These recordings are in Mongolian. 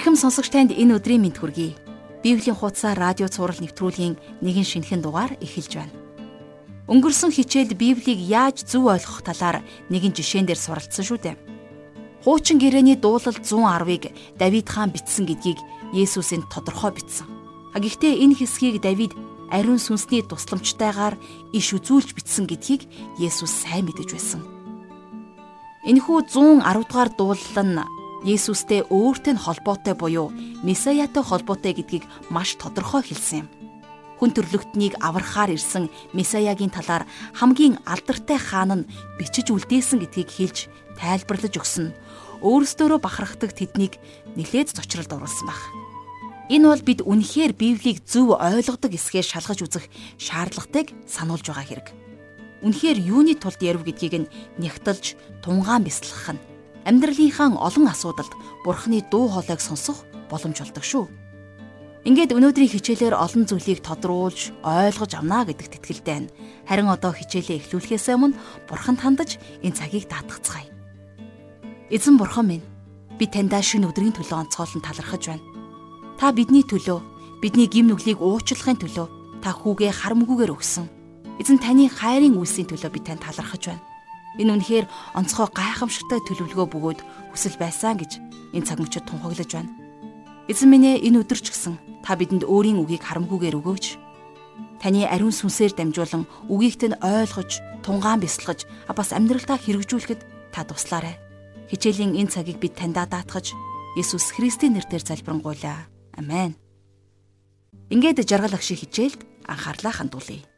Эрхэм сонсогч танд энэ өдрийн мэд хүргэе. Библийн хуудасаар радио цаураар нэвтрүүлгийн нэгэн шинэхэн дугаар эхэлж байна. Өнгөрсөн хичээлд Библийг яаж зөв ойлгох талаар нэгэн жишээн дээр суралцсан шүү дээ. Хуучин гэрээний дуулал 110-ыг Давид хаан бичсэн гэдгийг Есүс энд тодорхой бичсэн. Гэхдээ энэ хэсгийг Давид ариун сүнсний тусламжтайгаар иш үзүүлж бичсэн гэдгийг Есүс сайн мэдэж байсан. Энэхүү 110 дугаар дуулал нь Есүстэй өөртөө холбоотой буюу Месаятай холбоотой гэдгийг маш тодорхой хэлсэн юм. Хүн төрлөختнийг аврахаар ирсэн Месаягийн талаар хамгийн алдартай хаан нь бичиж үлдээсэн гэдгийг хэлж тайлбарлаж өгсөн. Өөрсдөө бахархдаг тэднийг нэлээд зочролд оруулсан баг. Энэ бол бид үнэхээр Библийг зөв ойлгодог эсгээ шалгаж үзэх шаардлагатайг сануулж байгаа хэрэг. Үнэхээр юуны тулд ярив гэдгийг нь нягтлж тунгаан бясалгах нь амьдралынхаа олон асуудалд Бурхны дуу хоолойг сонсох боломж олдог шүү. Ингээд өнөөдрийн хичээлээр олон зүйлийг тодруулж, ойлгож авна гэдэгт итгэлтэй байна. Харин одоо хичээлээ эхлүүлэхээс өмнө Бурханд хандаж энэ цагийг даатгацгаая. Эзэн Бурхан минь, би таньдаа шинэ өдрийн төлөө онцгойлон талархаж байна. Та бидний төлөө, бидний гим нүглийг уучлахын төлөө та хүүгээ харамгүйгээр өгсөн. Эзэн таны хайрын үйлсийн төлөө би танд талархаж байна. Энэ үнэхээр онцгой гайхамшигтай төлөвлөгөө бөгөөд хүсэл байсан гэж энэ цаг мөчид тунхаглаж байна. Эзэн минь энэ өдөр ч гэсэн та бидэнд өөрийн үгийг харамгүйгээр өгөөч. Таны ариун сүнсээр дамжуулан үгийгт нь ойлгож, тунгаан бясалгаж, бас амьдралдаа хэрэгжүүлэхэд та туслаарай. Хичээлийн энэ цагийг бид таньдаа даатгаж Есүс Христийн нэрээр залбирanгуйлаа. Амен. Ингээд жаргал агшиг хичээлд анхаарлаа хандуулъя.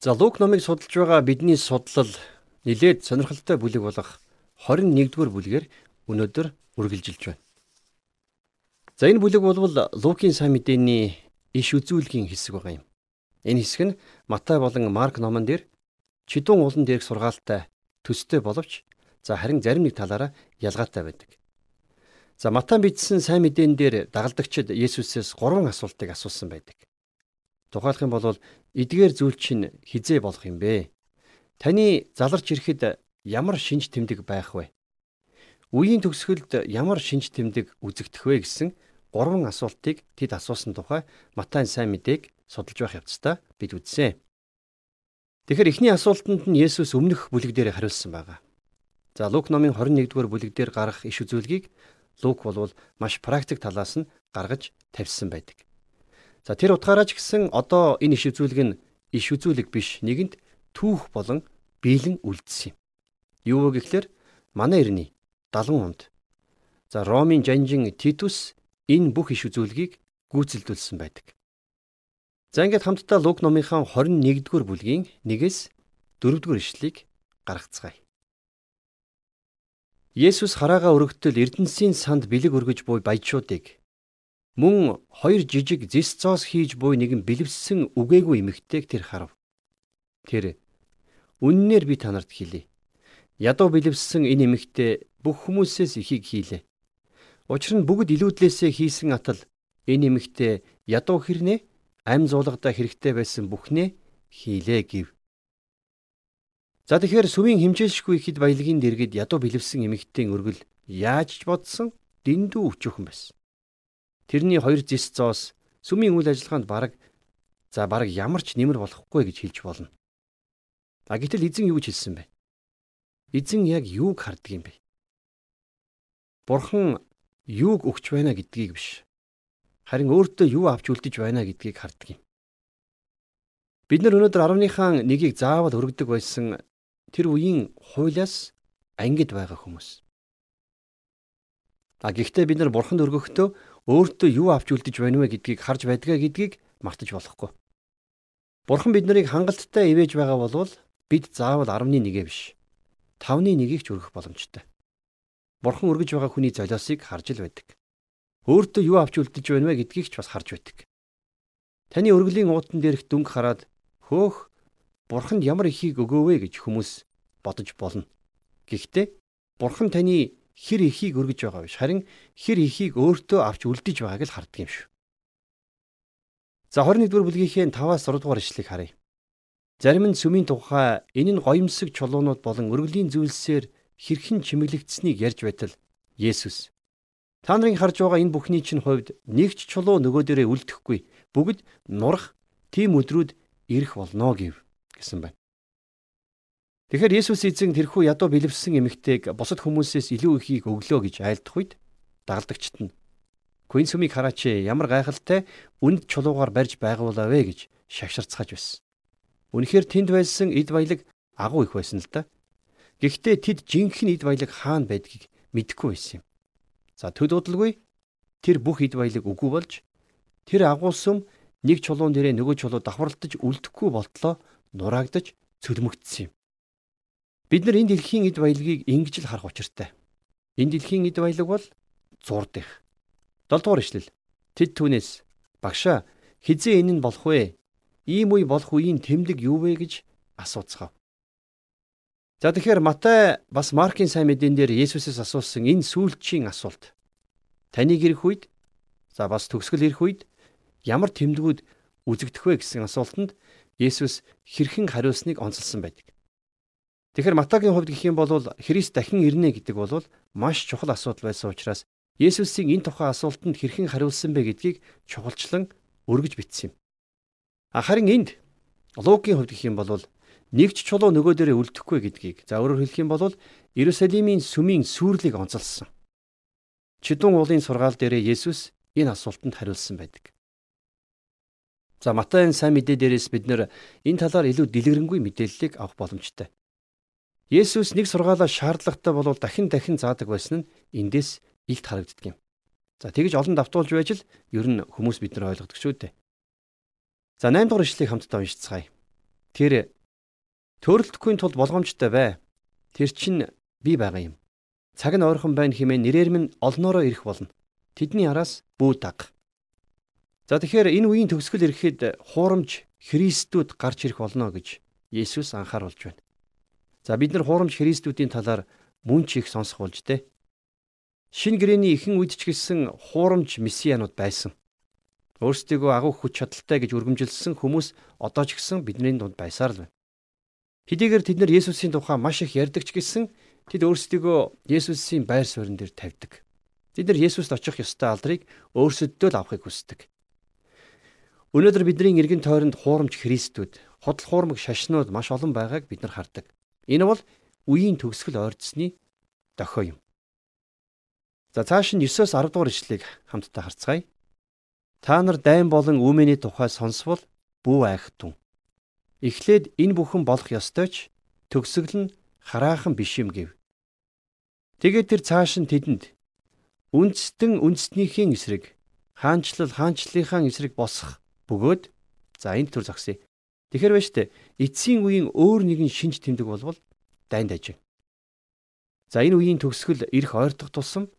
За Лук номыг судалж байгаа бидний судлал нилээд сонирхолтой бүлэг болох 21-р бүлгээр өнөөдөр үргэлжилж байна. За энэ бүлэг бол Лукийн сайн мэдээний иш үзүүлгийн хэсэг байгаа юм. Энэ хэсэг нь Матай болон Марк номон дээр чидүүн улан дээрх сургаалтай төстэй боловч за харин зарим нэг талаараа ялгаатай байдаг. За Матай бичсэн сайн мэдээн дээр дагалдагчид Есүсээс 3 асуултыг асуусан байдаг. Тухайлх юм бол эдгээр зүйл чинь хизээ болох юм бэ? Таны заларч ирэхэд ямар шинж тэмдэг байх вэ? Үеийн төгсгөлд ямар шинж тэмдэг үзэгдэх вэ гэсэн гурван асуултыг тэд асуусан тухай Матайн сайн мэдээг судалж байх явцдаа бид үзсэн. Тэгэхээр эхний асуултанд нь Есүс өмнөх бүлэг дээр хариулсан байгаа. За Лук номын 21-р бүлэг дээр гарах иш үзүүлгийг Лук болвол маш практик талаас нь гаргаж тавьсан байдаг. За тэр утгаараа ч гэсэн одоо энэ иш үзүүлэг нь иш үзүүлэг биш нэгэнд түүх болон биелэн үлдсэн юм. Юу вэ гэхээр манай эртний 70 онд за Ромын жанжин Титус энэ бүх иш үзүүлгийг гүйцэлдүүлсэн байдаг. За ингээд хамтдаа Лук номынхаа 21-р бүлгийн 1-ээс 4-р ишлэлийг гаргацгаая. Есүс хараага өргөтөл Эрдэнсийн санд бэлэг өргөж буй баяжуудыг Мөн хоёр жижиг зис цоос хийж буй нэгэн бэлэвссэн үгээгүй эмэгтэйг тэр харав. Тэр үннээр би танарт хэлье. Ядуу бэлэвссэн энэ эмэгтэй бүх хүмүүсээс ихийг хийлээ. Учир нь бүгд илүүдлээсээ хийсэн атал энэ эмэгтэй ядуу хэрнээ ам зуулгадаа хэрэгтэй байсан бүхнээ хийлээ гэв. За тэгэхээр сүмийн химжээлшгүй хэд баялагын дэргэд ядуу бэлэвсэн эмэгтэйн өргөл яаж ч бодсон дэндүү өчөөхөн байсан. Тэрний хоёр зис зоос сүмийн үйл ажиллагаанд бараг за бараг ямар ч нэмэр болохгүй гэж хэлж болно. А гэтэл эзэн юу гэж хэлсэн бэ? Эзэн яг юуг харддаг юм бэ? Бурхан юуг өгч байна гэдгийг биш. Харин өөртөө юу авч үлдэж байна гэдгийг харддаг юм. Бид нар өнөөдөр 10-ынхаа нэгийг заавал өргөдөг байсан тэр үеийн хуулиас ангид байгаа хүмүүс. А гэхдээ бид нар бурханд өргөхдөө өөртөө юу авч үлдэж байна вэ гэдгийг харж байдгаа гэдгийг мартаж болохгүй. Бурхан бид нарыг хангалттай ивэж байгаа болвол бид заавал 10-1-гээ биш 5-1-ийг ч өргөх боломжтой. Бурхан өргөж байгаа хүний золиосыг харж л байдаг. Өөртөө юу авч үлдэж байна вэ гэдгийг ч бас харж байдаг. Таны өргөлийн уудан дээрх дүнг хараад хөөх Бурханд ямар ихийг өгөөвэ гэж хүмүүс бодож болно. Гэхдээ Бурхан таны хэр ихийг өргөж байгаа биш харин хэр ихийг өөртөө авч үлдэж байгааг л харддаг юм шүү. За 21-р бүлгийнхээ 5-аас 6 дугаар ишлэгийг харъя. Зарим нь сүмийн тухай энэ нь гоёмсог чулуунууд болон өргөлийн зүйлсээр хэрхэн чимэглэгдсэнийг ярьж байтал Есүс та нарын харж байгаа энэ бүхний чинь хувьд нэг ч чулуу нөгөө дээрээ үлдэхгүй бүгд нурах тийм өдрүүд ирэх болно гэв гэсэн байна. Тэгэхээр Есүс эзэн тэрхүү ядуу бэлэвсэн эмэгтэйг бусад хүмүүсээс илүү ихийг өглөө гэж айлдах үед дагалдагчт нь Квин сүмийг хараач ямар гайхалтай үнд чулуугаар барьж байгуулаа вэ гэж шагширцгааж байсан. Үнэхээр тэнд байсан эд баялаг агуу их байсан л да. Гэхдээ тэд жинхэнэ эд баялаг хаана байдгийг мэдэхгүй байсан юм. За төд удалгүй тэр бүх эд баялаг үгүй болж тэр агуу сүм нэг чулуун дээрээ нөгөө чулуу давхарлаж үлдэхгүй болтлоо нураагдаж цөлмөгдсөн юм. Бид нар энэ дэлхийн эд баялагийг ингэж л харах учиртай. Энэ дэлхийн эд баялаг бол зурд их. 7 дугаар ишлэл. Тэд түүнээс багшаа хизээ энэ нь болох вэ? Ийм үе болох үеийн тэмдэг юу вэ гэж асууцгаав. За тэгэхээр Матай бас Маркийн сайн мэдэн дээр Есүсээс асуусан энэ сүүлчийн асуулт. Таныг ирэх үед за бас төгсгөл ирэх үед ямар тэмдгүүд үзэгдэх вэ гэсэн асуултанд Есүс хэрхэн хариулсныг онцлсан байдаг. Тэгэхээр Матагийн хувьд гэх юм бол Христ дахин ирнэ гэдэг бол маш чухал асуудал байсан учраас Есүсийн энэ тухай асуултанд хэрхэн хариулсан бэ гэдгийг чухалчлан өргөж бичсэн юм. Харин энд Лукийн хувьд гэх юм бол нэг ч чулуу нөгөө дээрээ үлдэхгүй гэдгийг за өөрөөр хэлэх юм бол Иерусалимийн сүмийн сүрлийг онцолсон. Чидүн уулын сургаал дээрээ Есүс энэ асуултанд хариулсан байдаг. За Матайн сайн мэдээ дээрээс бид нэр энэ талаар илүү дэлгэрэнгүй мэдээллийг авах боломжтой. Есүс нэг сургаалаа шаардлагатай болвол дахин дахин заадаг байсан нь эндээс илт харагддаг юм. За тэгж олон давтуулж байж л ер нь хүмүүс бид нар ойлгодог шүү дээ. За 8 дугаар ишлэгийг хамтдаа уншицгаая. Тэр Төрөлдөхгүй тулд болгоомжтой бай. Тэр чинь би байгаа юм. Цаг нь ойрхон байна хэмээн нэрээр минь олноороо ирэх болно. Тэдний араас бүү даг. За тэгэхээр энэ үеийн төгсгөл ирэхэд хуурамч Христүүд гарч ирэх болно гэж Есүс анхааруулж байна. За бид нар хуурамч Христүүдийн талаар мөн ч их сонсох болж дээ. Шин гэрэний ихэн үед ч гэсэн хуурамч месианууд байсан. Өөрсдийгөө агуу хүч чадалтай гэж үргэлжилсэн хүмүүс одоо ч гэсэн бидний дунд байсаар л байна. Хэдийгээр тэд нар Есүсийн тухай маш их ярьдаг ч гэсэн тэд өөрсдийгөө Есүсийн байр суурин дээр тавьдаг. Тэд нар Есүст очих ёстой алдрыг өөрсөддөө л авахыг хүсдэг. Өнөөдөр бидний эргэн тойронд хуурамч Христүүд, худал хуурмаг шашнууд маш олон байгааг бид нар хардаг. Энэ бол үеийн төгсгөл ойрдсны дохио юм. За цааш нь 9-оос 10 дугаар ишлэгийг хамтдаа харцгаая. Та нар дайн болон үүмэний тухай сонсвол бүү айхтун. Эхлээд энэ бүхэн болох ёстой ч төгсгөл нь хараахан биш юм гэв. Тэгээд тэр цааш нь тэдэнд үндстэн үндснийхээ эсрэг хаанчлал хаанчлалынхаа эсрэг босох бөгөөд за энэ төр зогсъё. Тэгэхэр ба штэ эцсийн үеийн өөр нэгэн шинж тэмдэг болвол дайнд ажиг. За энэ үеийн төгсгөл ирэх ойртох тусам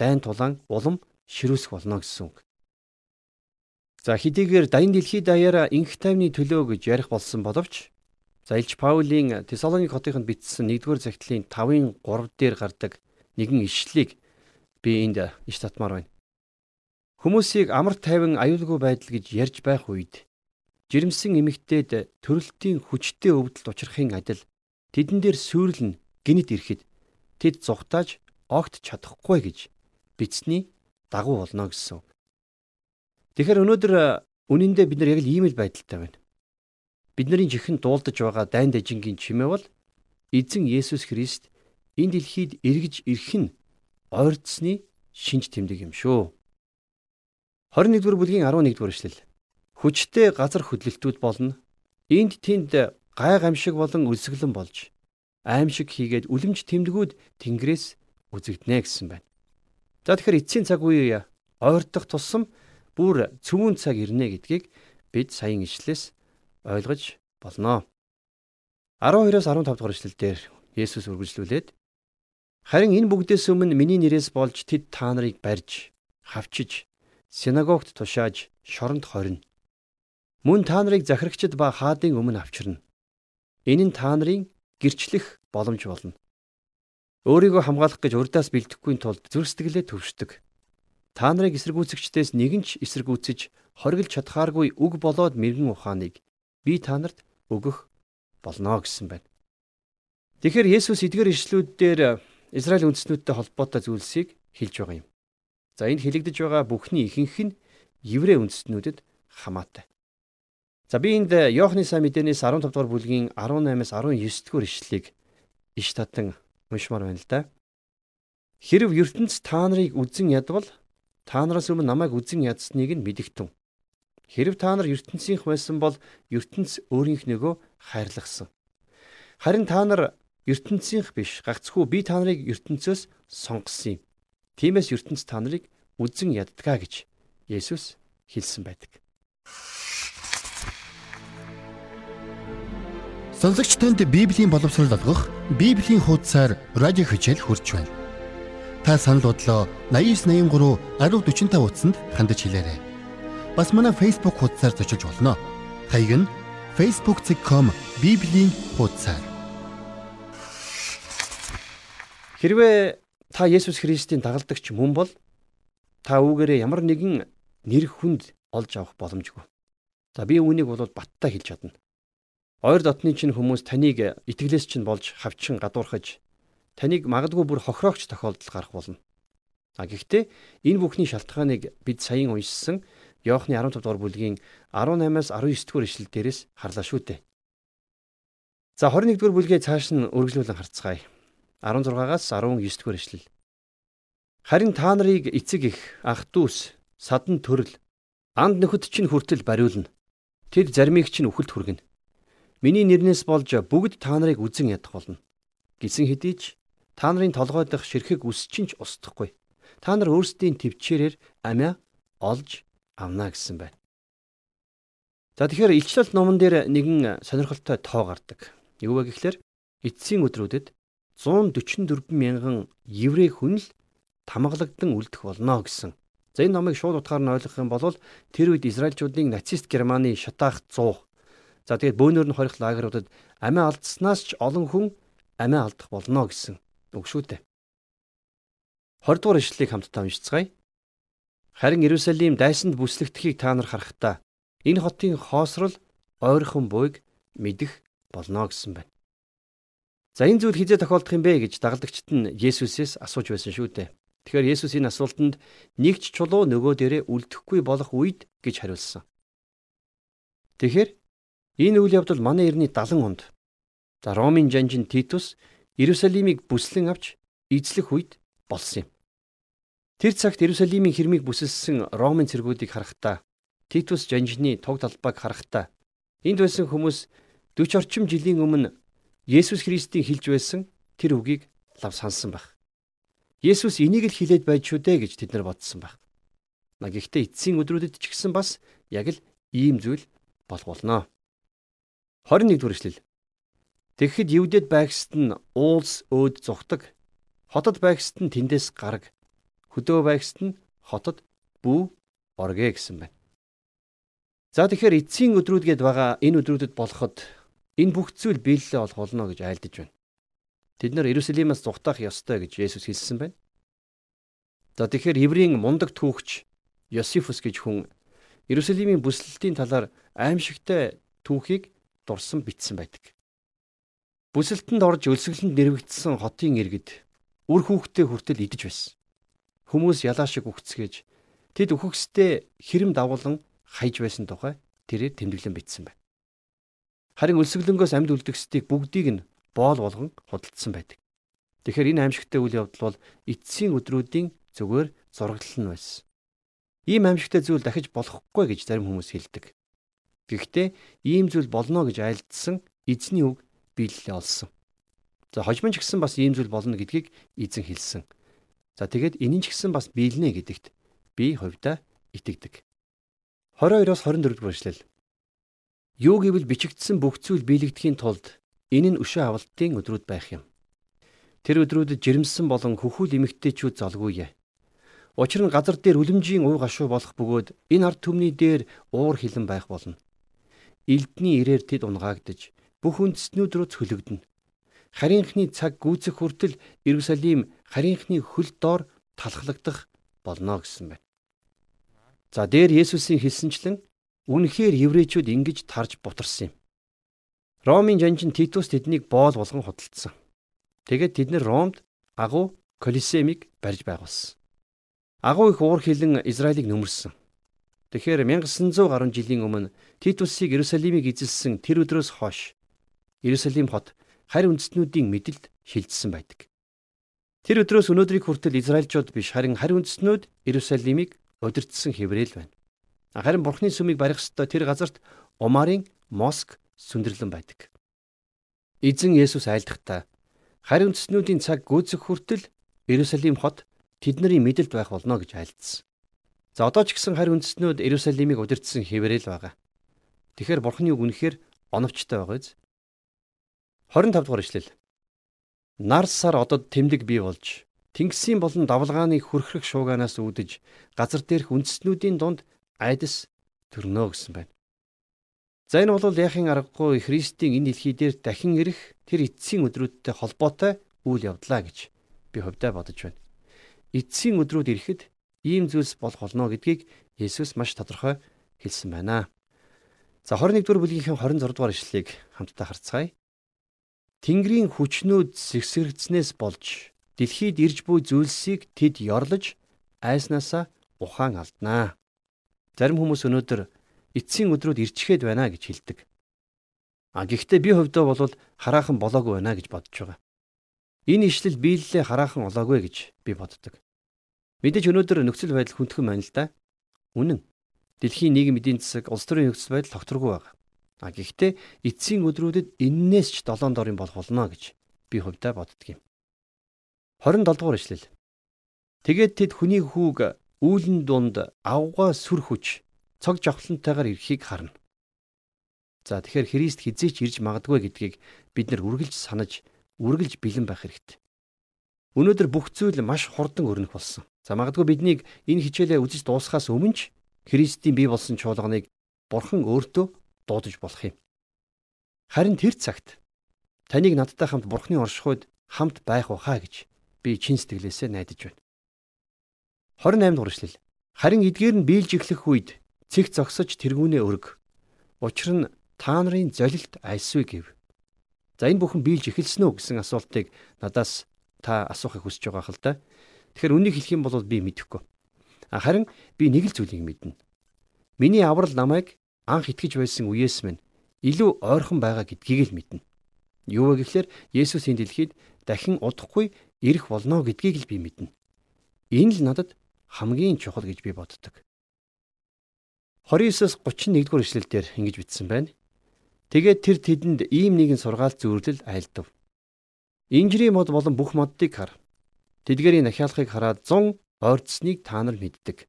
дайн тулаан улам ширүүсэх болно гэсэн үг. За хэдийгээр дайны дэлхий даяараа инх тайвны төлөө гэж ярих болсон боловч за Илж Паулийн Тесалоник хотынд бичсэн 1-р захидлын 5-ын 3 дээр гардаг нэгэн ишлэлийг би энд иш татмаар байна. Хүмүүсийг амар тайван аюулгүй байдал гэж ярьж байх үед жирэмсэн эмэгтэйд төрөлтийн хүчтэй өвдөлт учрахын адил тэдэн дээр сүйрлэн гинэт ирэхэд тэд зүхтааж огт чадахгүй гэж бичсний дагуу болно гэсэн. Тэгэхээр өнөөдөр үнэндээ бид нар яг л ийм л байдалтай байна. Бидний жихэн дуулдаж байгаа дайн дажингийн чимээ бол эзэн Есүс Христ энэ дэлхийд эргэж ирэх нь ойрдсны шинж тэмдэг юм шүү. 21-р бүлгийн 11-р эшлэл. Хүчтэй газар хөдлөлтүүд болно. Энд тэнд гай гамшиг болон үлсгэлэн болж аимшиг хийгээд үлэмж тэмдгүүд тэнгэрээс үзэгднэ гэсэн байна. За тэгэхээр эцсийн цаг үе ойртох тусам бүр цөмөн цаг ирнэ гэдгийг бид саяын ишлээс ойлгож болно. 12-оос 15 дугаар ишлэлдэр Есүс үргэлжлүүлээд харин энэ бүгдээс өмнө миний нэрээс болж тэд та нарыг барьж, хавчиж, синагогт тушааж, шоронд хорино. Мөн та нарыг захирагчд ба хаадын өмнө авчирна. Энэ нь та нарын гэрчлэх боломж болно. Өөрийгөө хамгаалах гэж урдаас бэлдэхгүй тулд зүрстгэлээ төвшдөг. Та нарыг эсэргүүцэгчдээс нэгэн ч эсэргүүцэж хоригдж чадхааргүй үг болоод мэрэгэн ухааныг би та нарт өгөх болно гэсэн байна. Тэгэхээр Есүс эдгээр ишлүүдээр Израиль үндэстнүүдтэй холбоотой зүйлсийг хэлж байгаа юм. За энд хэлэгдэж байгаа бүхний ихэнх нь еврей үндэстнүүдэд хамаатай. За би энд Иохны сайн мэдээнээс 15 дугаар бүлгийн 18-аас 19 дугаар ишлэлийг иш татан уншмаар байна л да. Хэрв ертөнц та нарыг үзен ядвал та нараас өмнө намайг үзен ядсныг нь мэдэгтэн. Хэрв та нар ертөнцийнх байсан бол ертөнц өөрийнх нөгөө хайрлахсан. Харин та нар ертөнцийнх биш гагцхүү би та нарыг ертөнцөөс сонгосон юм. Тиймээс ертөнц та нарыг үзен яддгаа гэж Есүс хэлсэн байдаг. Сонсогч танд Библийн боловсрол олгох Библийн хуудасаар радио хичээл хурж байна. Та санал бодлоо 8983 1045 утсанд хандаж хэлээрэй. Бас манай Facebook хуудасаар зочилж болно. Хаяг нь facebook.com библийн хуудасаар. Хэрвээ та Есүс Христийн дагалдагч мөн бол та үүгээрээ ямар нэгэн нэр хүнд олж авах боломжгүй. За би үүнийг бол баттай хэлж чадна. Ойр дотны чинь хүмүүс таныг итгэлээс чинь болж хавчин гадуурхаж таныг магадгүй бүр хохироогч тохиолдол гарах болно. А гэхдээ энэ бүхний шалтгааныг бид саяхан уншсан Иохны 15 дугаар бүлгийн 18-аас 19 дугаар ишлэл дээрээс харлаа шүү дээ. За 21 дугаар бүлгээ цааш нь үргэлжлүүлэн харцгаая. 16-аас 19 дугаар ишлэл. Харин та нарыг эцэг их, ах дүүс, садан төрөл, анд нөхөд чинь хүртэл бариулна. Тэд заримыг чинь үхэлд хүргэнэ. Миний нэрнээс болж бүгд та нарыг үзен ядах болно. Гисэн хэдий ч та нарын толгой дах ширхэг үсчин ч устдахгүй. Та нар өөрсдийн төвчээрээр амиа олж авна гэсэн байна. За тэгэхээр илчлэлт номон дээр нэгэн сонирхолтой тоо гардаг. Юу вэ гэхээр эцсийн өдрүүдэд 144 мянган еврей хүн л тамгалагдсан үлдэх болно гэсэн. За энэ номыг шууд утгаар нь ойлгох юм бол тэр үед Израильчуудын нацист Германы шатаах 100 За тэгээд бөөнөр нь хорих лагеруудад амиа алдснаас ч олон хүн амиа алдах болно гэсэн үг шүү дээ. 20 дугаар ишлэлийг хамтдаа уншицгаая. Харин Иерусалим дайсанд бүслэгдэхийг та нар харахтаа энэ хотын хоосрол ойрхон буйг мэдэх болно гэсэн байна. За энэ зүйл хизээ тохиолдох юм бэ гэж дагалдагчид нь Есүсээс асууж байсан шүү дээ. Тэгэхээр Есүс энэ асуултанд нэг ч чулуу нөгөө дээрээ үлдэхгүй болох үед гэж хариулсан. Тэгэхээр Энэ үйл явдал манай эртний 70 онд за Ромын жанжин Титус Иерусалимыг бүслэн авч эзлэх үед болсон юм. Тэр цагт Иерусалимийн хэрмийг бүсэлсэн Ромын цэргүүдийг харахтаа Титус жанжины тог талбайг харахтаа энд байсан хүмүүс 40 орчим жилийн өмнө Есүс Христийн хэлж байсан тэр үгийг лав сансан байх. Есүс энийг л хэлээд байж шүү дээ гэж тэд нар бодсон байх. Гэхдээ эцсийн өдрүүдэд ч гэсэн бас яг л ийм зүйл болгоолноо. 21 дугаар эшлэл. Тэгэхэд Евдэд байгсад нь уулс өөд зүхдэг. Хотод байгсад нь тэндээс гараг. Хөдөө байгсад нь хотод бүү оргэ гэсэн байна. За тэгэхээр эцсийн өдрүүд гээд байгаа энэ өдрүүдэд болоход энэ бүх зүйл биелэлээ олох болно гэж айлдаж байна. Тэд нар Иерусалимаас зүхтах ёстой гэж Есүс хэлсэн байна. За тэгэхээр еврейн мундаг түүхч Йосифус гэж хүн Иерусалимийн бүслэлтийн талаар аимшигтай түүхийг дурсан бичсэн байдаг. Бүсэлтэнд орж өлсгөлөнд нэрвэгдсэн хотын иргэд үр хүүхдээ хүртэл идэж байсан. Хүмүүс ялаа шиг үхцгээж тэд үхэгсдээ хэрэм давуулан хайж байсан тухай тэрээр тэмдэглэн бичсэн байна. Харин өлсгөлөнгөөс амьд үлдгэсдийг бүгдийг нь боол болгон худалдсан байдаг. Тэгэхээр энэ аимшигтай үйл явдал бол эцсийн өдрүүдийн зүгээр зураглал нь байсан. Ийм аимшигтай зүйл дахиж болохгүй гэж зарим хүмүүс хэлдэг. Гэхдээ ийм зүйл болно гэж айлдсан эзний үг биелэлээ олсон. За хожимч гисэн бас ийм зүйл болно гэдгийг эзэн хэлсэн. За тэгээд энэ ч гэсэн бас биелнэ гэдэгт би хувьдаа итгэдэг. 22-оос 24 дугаар эшлэл. Юу гэвэл бичигдсэн бүх зүйл биелэгдэхийн тулд энэ нь өшөө авалтын өдрүүд байх юм. Тэр өдрүүдэд жирэмсэн болон хөхүүл эмэгтэйчүүд залгууя. Учир нь газар дээр үлэмжийн уу гашуу болох бөгөөд энэ ард түмний дээр уур хилэн байх болно элдний ирээр тэд унгаагдж бүх үндэстнүүд рүү цөлөгдөнө. Харийнхны цаг гүйцэх хүртэл Иерусалим харийнхны хөл доор талхлагдах болно гэсэн байна. За дээр Есүсийн хэлсэнчлэн үнэхээр еврейчүүд ингэж тарж бутарсан юм. Ромын жанжин Титус тэднийг боол болгон худалдсан. Тэгээд тэд нэр Ромд агуу Колизеумыг барьж байгуулсан. Агуу их уур хилэн Израилийг нөмөрсөн. Тэгэхээр 1900 гаруй жилийн өмнө Титусыг Иерусалимыг эзэлсэн тэр өдрөөс хойш Иерусалим хот харь үндэстнүүдийн мэдэлд шилжсэн байдаг. Тэр өдрөөс өнөөдрийг хүртэл Израильчууд биш харин харь үндэстнүүд Иерусалимыг удирдсан хэврээл байна. Харин Бурхны сүмийг барих ёстой тэр газарт Умарын моск сүндэрлэн байдаг. Эзэн Есүс айлдахдаа харь үндэстнүүдийн цаг гүйцэх хүртэл Иерусалим хот тэдний мэдэлд байх болно гэж айлдсан. За одоо ч гэсэн харь үндэстнүүд Иерусалимыг удирдсан хэврээл байгаа. Тэгэхэр Бурхны үг үнэхээр оновчтой байгаа биз? 25 дугаар ишлэл. Нар сар одод тэмдэг бий болж Тэнгисийн болон давлгааны хөрхрөх шууганаас үүдэж газар дээрх үндэстнүүдийн дунд айдас төрнө гэсэн байна. За энэ бол яахын аргагүй Христийн энэ дэлхий дээр дахин ирэх тэр эцсийн өдрүүдтэй холбоотой үйл явдлаа гэж би хувьдаа бодож байна. Эцсийн өдрүүд ирэхэд ийм зүйлс болох болно гэдгийг Есүс маш тодорхой хэлсэн байна. За 21 дугаар бүлгийн 26 дугаар ишлэлийг хамтдаа харцгаая. Тэнгэрийн хүчнүүд сэгсэрэгдснээс болж дэлхийд ирж буй зүйлсийг тэд ёрлож айснаасаа ухаан алднаа. Зарим хүмүүс өнөөдөр эцсийн өдрүүд ирчгээд байна гэж хэлдэг. А гэхдээ би хувьдаа бол хараахан болоогүй байна гэж бодож байгаа. Энэ ишлэл биелэлээ хараахан олоогүй гэж би боддог. Мэдээж өнөөдөр нөхцөл байдал хүндхэн байна л да. Үнэн. Дэлхийн нийгэм эдийн засаг, улс төрийн нөхцөл байдал тогтворгүй байна. А гэхдээ эцсийн өдрүүдэд эннээс ч долоон дорын болох болно гэж би хувьдаа боддгийм. 27 дугаар ишлэл. Тэгээд тэд хүний хүүг үүлэн дунд авгаа сүр хүч цог жавхлантайгаар ирэхийг харна. За тэгэхээр Христ хизээч ирж магадгүй гэдгийг бид нар үргэлж санаж, үргэлж бэлэн байх хэрэгтэй. Өнөөдөр бүх зүйл маш хурдан өрнөх болсон. За магадгүй биднийг энэ хичээлээ үзэж дуусгахаас өмнө ч Христийн бий болсон чуулганыг Бурхан өөртөө дуудаж болох юм. Харин тэр цагт таныг надтай хамт Бурхны оршихуйд хамт байх ухаа гэж би чин сэтгэлээсээ найдаж байна. 28 дугаар эшлэл. Харин эдгээр нь биелж эхлэх үед цэг зогсож тэргүүнээ өрг. Учир нь та нарын золилт альсгүй гэв. За энэ бүхэн биелж эхэлсэн үү гэсэн асуултыг надаас та асуухыг хүсэж байгаа хэл да. Тэгэхээр үнийг хэлэх юм бол би мэдэхгүй. Харин би нэг л зүйлийг мэднэ. Миний аврал намайг анх итгэж байсан үеэс минь илүү ойрхон байгаа гэдгийг л мэднэ. Юу вэ гэхээр Есүс энэ дэлхийд дахин удахгүй ирэх болно гэдгийг л би мэднэ. Энэ л надад хамгийн чухал гэж би боддог. 29-с 31 дугаар ишлэлдэр ингэж бичсэн байна. Тэгээд тэр тэдэнд ийм нэгэн сургаалт зөвөрлөл айлдав. Инжирийн мод болон бүх моддыг хар. Тэдгэрийн нахиалахыг хараад 100 ойрцсныг та нар мэддэг.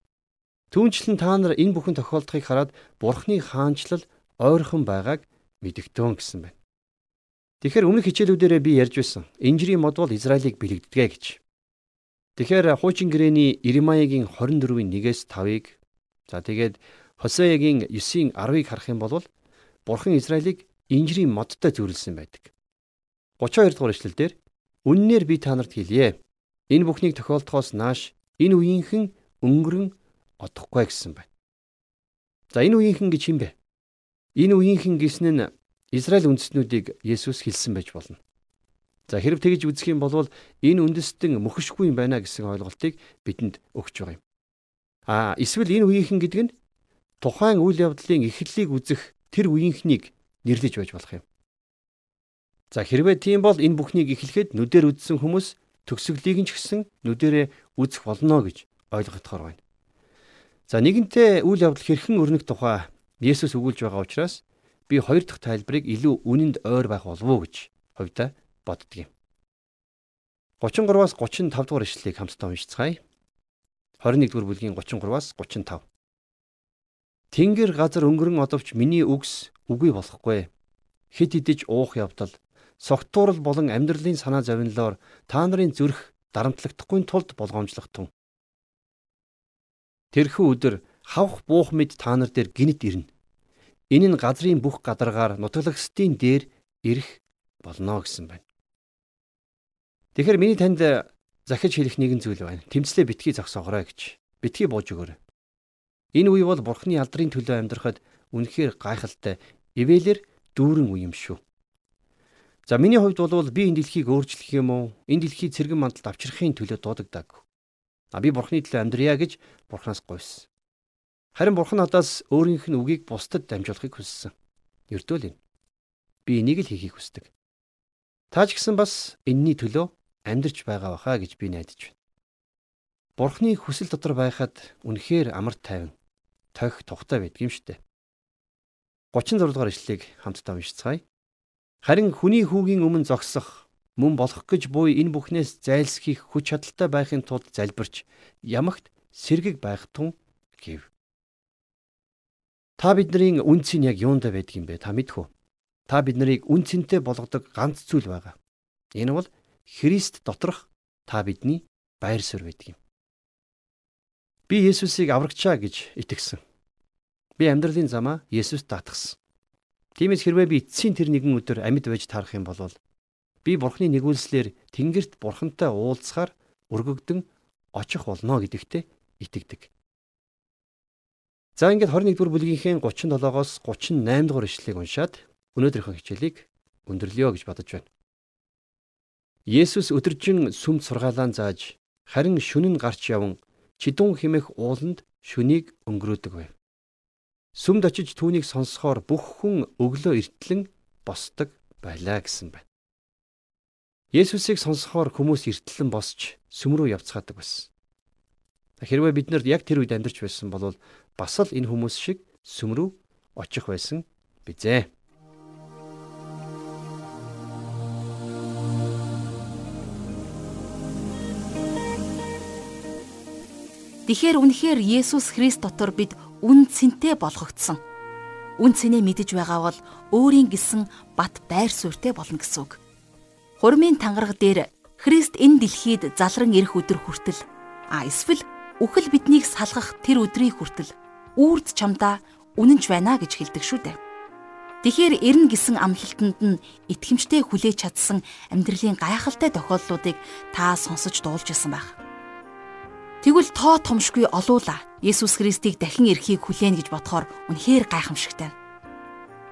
Түүнчлэн та нар энэ бүхэн тохиолдохыг хараад Бурхны хаанчлал ойрхон байгааг мэдэгтэн гэсэн байна. Тэгэхээр өмнөх хичээлүүдээрээ би ярьж байсан. Инжирийн мод бол Израилийг бэлэгддэгэ гэж. Тэгэхээр хуучин гэрээний Иремаягийн 24-ийн 1-ээс 5-ыг за тэгээд Хосеягийн 9-ийн 10-ыг харах юм бол Бурхан Израилийг инжирийн модтой зөвлөсөн байдаг. 32 дугаар эшлэлдэр үннээр би та нарт хэлье. Энэ бүхнийг тохиолдохоос нааш энэ үеийнхэн өнгөрөн одохгүй гэсэн байна. За энэ үеийнхэн гэж юм бэ? Энэ үеийнхэн гэсэн нь Израиль үндэстнүүдийг Есүс хэлсэн байж болно. За хэрв тэгж үзэх юм бол энэ үндэстэн мөхөшгүй юм байна гэсэн ойлголтыг бидэнд өгч байгаа юм. А эсвэл энэ үеийнхэн гэдэг нь тухайн үйл явдлын эхлэлийг үзэх тэр үеийнхнийг нэрлэж байж болох юм. За хэрвээ тийм бол энэ бүхнийг эхлэхэд нүдээр үзсэн хүмүүс төгсгөлийг нь ч гэсэн нүдэрээ үзэх болно гэж ойлгогдохоор байна. За нэгэнтээ үйл явдал хэрхэн өрнөх тухай Есүс өгүүлж байгаа учраас би хоёр дахь тайлбарыг илүү үнэнд ойр байх болов уу гэж хувьдаа боддгийм. 33-аас 35 дугаар ишлэлийг хамтдаа уншицгаая. 21 дугаар бүлгийн 33-аас 35. Тэнгэр газар өнгөрөн одовч миний үгс үгүй болохгүй. Хит идэж уух явдал, согтуурал болон амьдралын санаа зовнилоор та нарын зүрх дарамтлагдахгүй тулд болгоомжлох тун. Тэрхүү өдөр хавх буух мэд та нар дээр гинт ирнэ. Энэ нь газрын бүх гадаргаар нутаглагсдын дээр ирэх болно гэсэн байна. Тэгэхээр миний танд захиж хэлэх нэгэн зүйл байна. Тэмцлээ битгий зогсоогоорой гэж. Битгий бууж өгөөрэй. Энэ үе бол Бурхны алдрын төлөө амьдрахад үнэхээр гайхалтай, ивэлэр дүүрэн үе юм шүү. За миний хувьд бол би энэ дэлхийг өөрчлөх юм уу? Энэ дэлхийг цэргэн мандалд авчрахын төлөө дуудагдаг. А би бурхны төлөө амьдрья гэж бурхнаас гуйсан. Харин бурхан надаас өөрийнх нь үгийг бусдад дамжуулахыг хүссэн. Ердөө л энэ. Би энийг л хийхийг хүсдэг. Та ч гэсэн бас энэний төлөө амьдрч байгаа баха гэж би найдаж байна. Бурхны хүсэл дотор байхад үнэхээр амар тайван, тохих тухтай шүү дээ. 36 дугаар ишлэгийг хамтдаа уншицгаая. Харин хүний хүүгийн өмнө зогсох, мөн болох гэж буй энэ бүхнээс зайлсхийх хүч чадалтай байхын тулд залбирч ямагт сэргэг байх тун гэв. Та бидний үнцийн яг юунд байдаг юм бэ? Та мэдхүү. Та бид нарыг үнцэнтэй болгодог ганц зүйл байгаа. Энэ бол Христ доторх та бидний байр суурь байдаг юм. Би Есүсийг аврагчаа гэж итгэсэн. Би амьдралын замаа Есүст даатгсан. Тиймээс хэрвээ би эцсийн тэр нэгэн өдөр амьд байж тарах юм бол би Бурхны нэгүүлслэр Тэнгэрт Бурхантай уулзахаар өргөгдөн очих болно гэдэгтээ итгэдэг. За ингээд 21 дугаар бүлгийнхээ 37-оос 38 дугаар ишлэгийг уншаад өнөөдрийнхөө хичээлийг өндөрлөё гэж бодож байна. Есүс өдөржин сүмд сургаалаан зааж харин шүнэн гарч яван чидүүн химэх ууланд шүнийг өнгөрөөдөг байв. Сүмд очиж түүнийг сонсохоор бүх хүн өглөө эртлэн босдог байлаа гэсэн байна. Есүсийг сонсохоор хүмүүс эртлэн босч сүм рүү явцгаадаг байсан. Хэрвээ бид нар яг тэр үед амьдарч байсан бол бас л энэ хүмүүс шиг сүм рүү очих байсан бизээ. Тэгэхээр үнэхээр Есүс Христ дотор бид үн цэнтэй болгогдсон. Үн цэнэ мэдэж байгаа бол өөрийн гисэн бат байр суурьтай болно гэсэн үг. Хурмын тангараг дээр Христ энэ дэлхийд залран ирэх өдөр хүртэл а эсвэл үхэл биднийг салгах тэр өдрийн хүртэл үрд чамдаа үнэнч байна гэж хэлдэг шүү дээ. Тэгэхээр эрен гисэн амлалтанд нь итгэмжтэй хүлээж чадсан амьдралын гайхалтай тохиолдлуудыг та сонсож дуулж исэн байх. Тэгвэл тоо томшгүй олуула Есүс Христийг дахин ирэхийг хүлээн гэж бодохоор үнэхээр гайхамшигтай.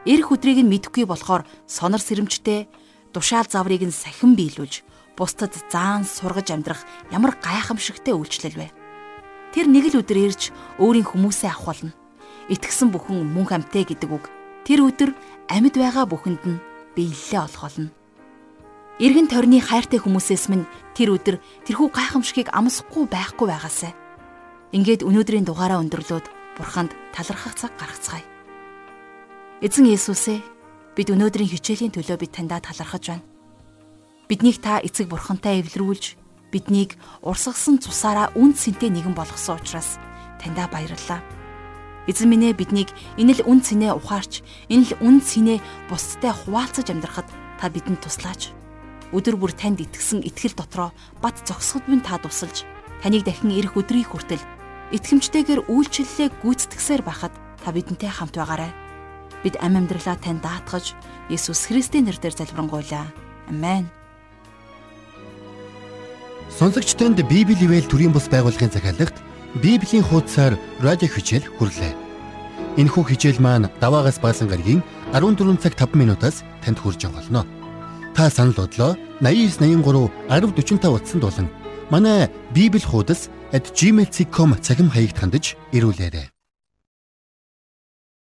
Ирэх өдрийг нь мэдэхгүй болохоор сонор сэрэмжтэй тушаал заврыг нь сахин биелүүлж бусдад заан сургаж амьдрах ямар гайхамшигтай үйлчлэл вэ? Тэр нэг л өдөр ирж өөрийн хүмүүсээ болно. Итгэсэн бүхэн мөнх амтай гэдэг үг. Тэр өдөр амьд байгаа бүхэнд нь биелэлээ олох болно. Иргэн тойрны хайртай хүмүүсээс минь тэр өдөр тэрхүү гайхамшигыг амсахгүй байхгүй байгаасай. Ингээд өнөөдрийн дугаараа өндөрлөөд бурханд талархах цаг гаргацгаая. Эзэн Есүсээ бид өнөөдрийн хичээлийн төлөө бид таньдаа талархаж байна. Биднийг та эцэг бурхантай эвлэрүүлж биднийг урсгасан цусаараа үн цэнтэй нэгэн болгосон учраас таньдаа баярлалаа. Эзэн минь ээ биднийг энэ л үн цэнэ ухаарч энэ л үн цэнэ бусдтай хуваалцаж амьдрахад та бидэнд туслаач өдөр бүр танд итгэсэн итгэл дотроо бат зогсоход минь та тусалж таныг дахин ирэх өдрийн хүртэл итгэмжтэйгээр үйлчлэлээ гүйцэтгсээр байхад та бидэнтэй хамт байгаарай. Бид ам амьдралаа тань даатгаж Есүс Христийн нэрээр залбирanгуйлаа. Амен. Сонсогчтонд Библи ивэл төрийн бус байгууллагын захиалагт Библийн хуудасаар радио хичээл хүрлээ. Энэхүү хичээл маань даваагаас баасан гарагийн 14 цаг 5 минутаас танд хүрч байгаа болно та санал бодлоо 8983 1045 утсанд болон манай библи хуудас @gmail.com цахим хаягт хандаж ирүүлээрэй.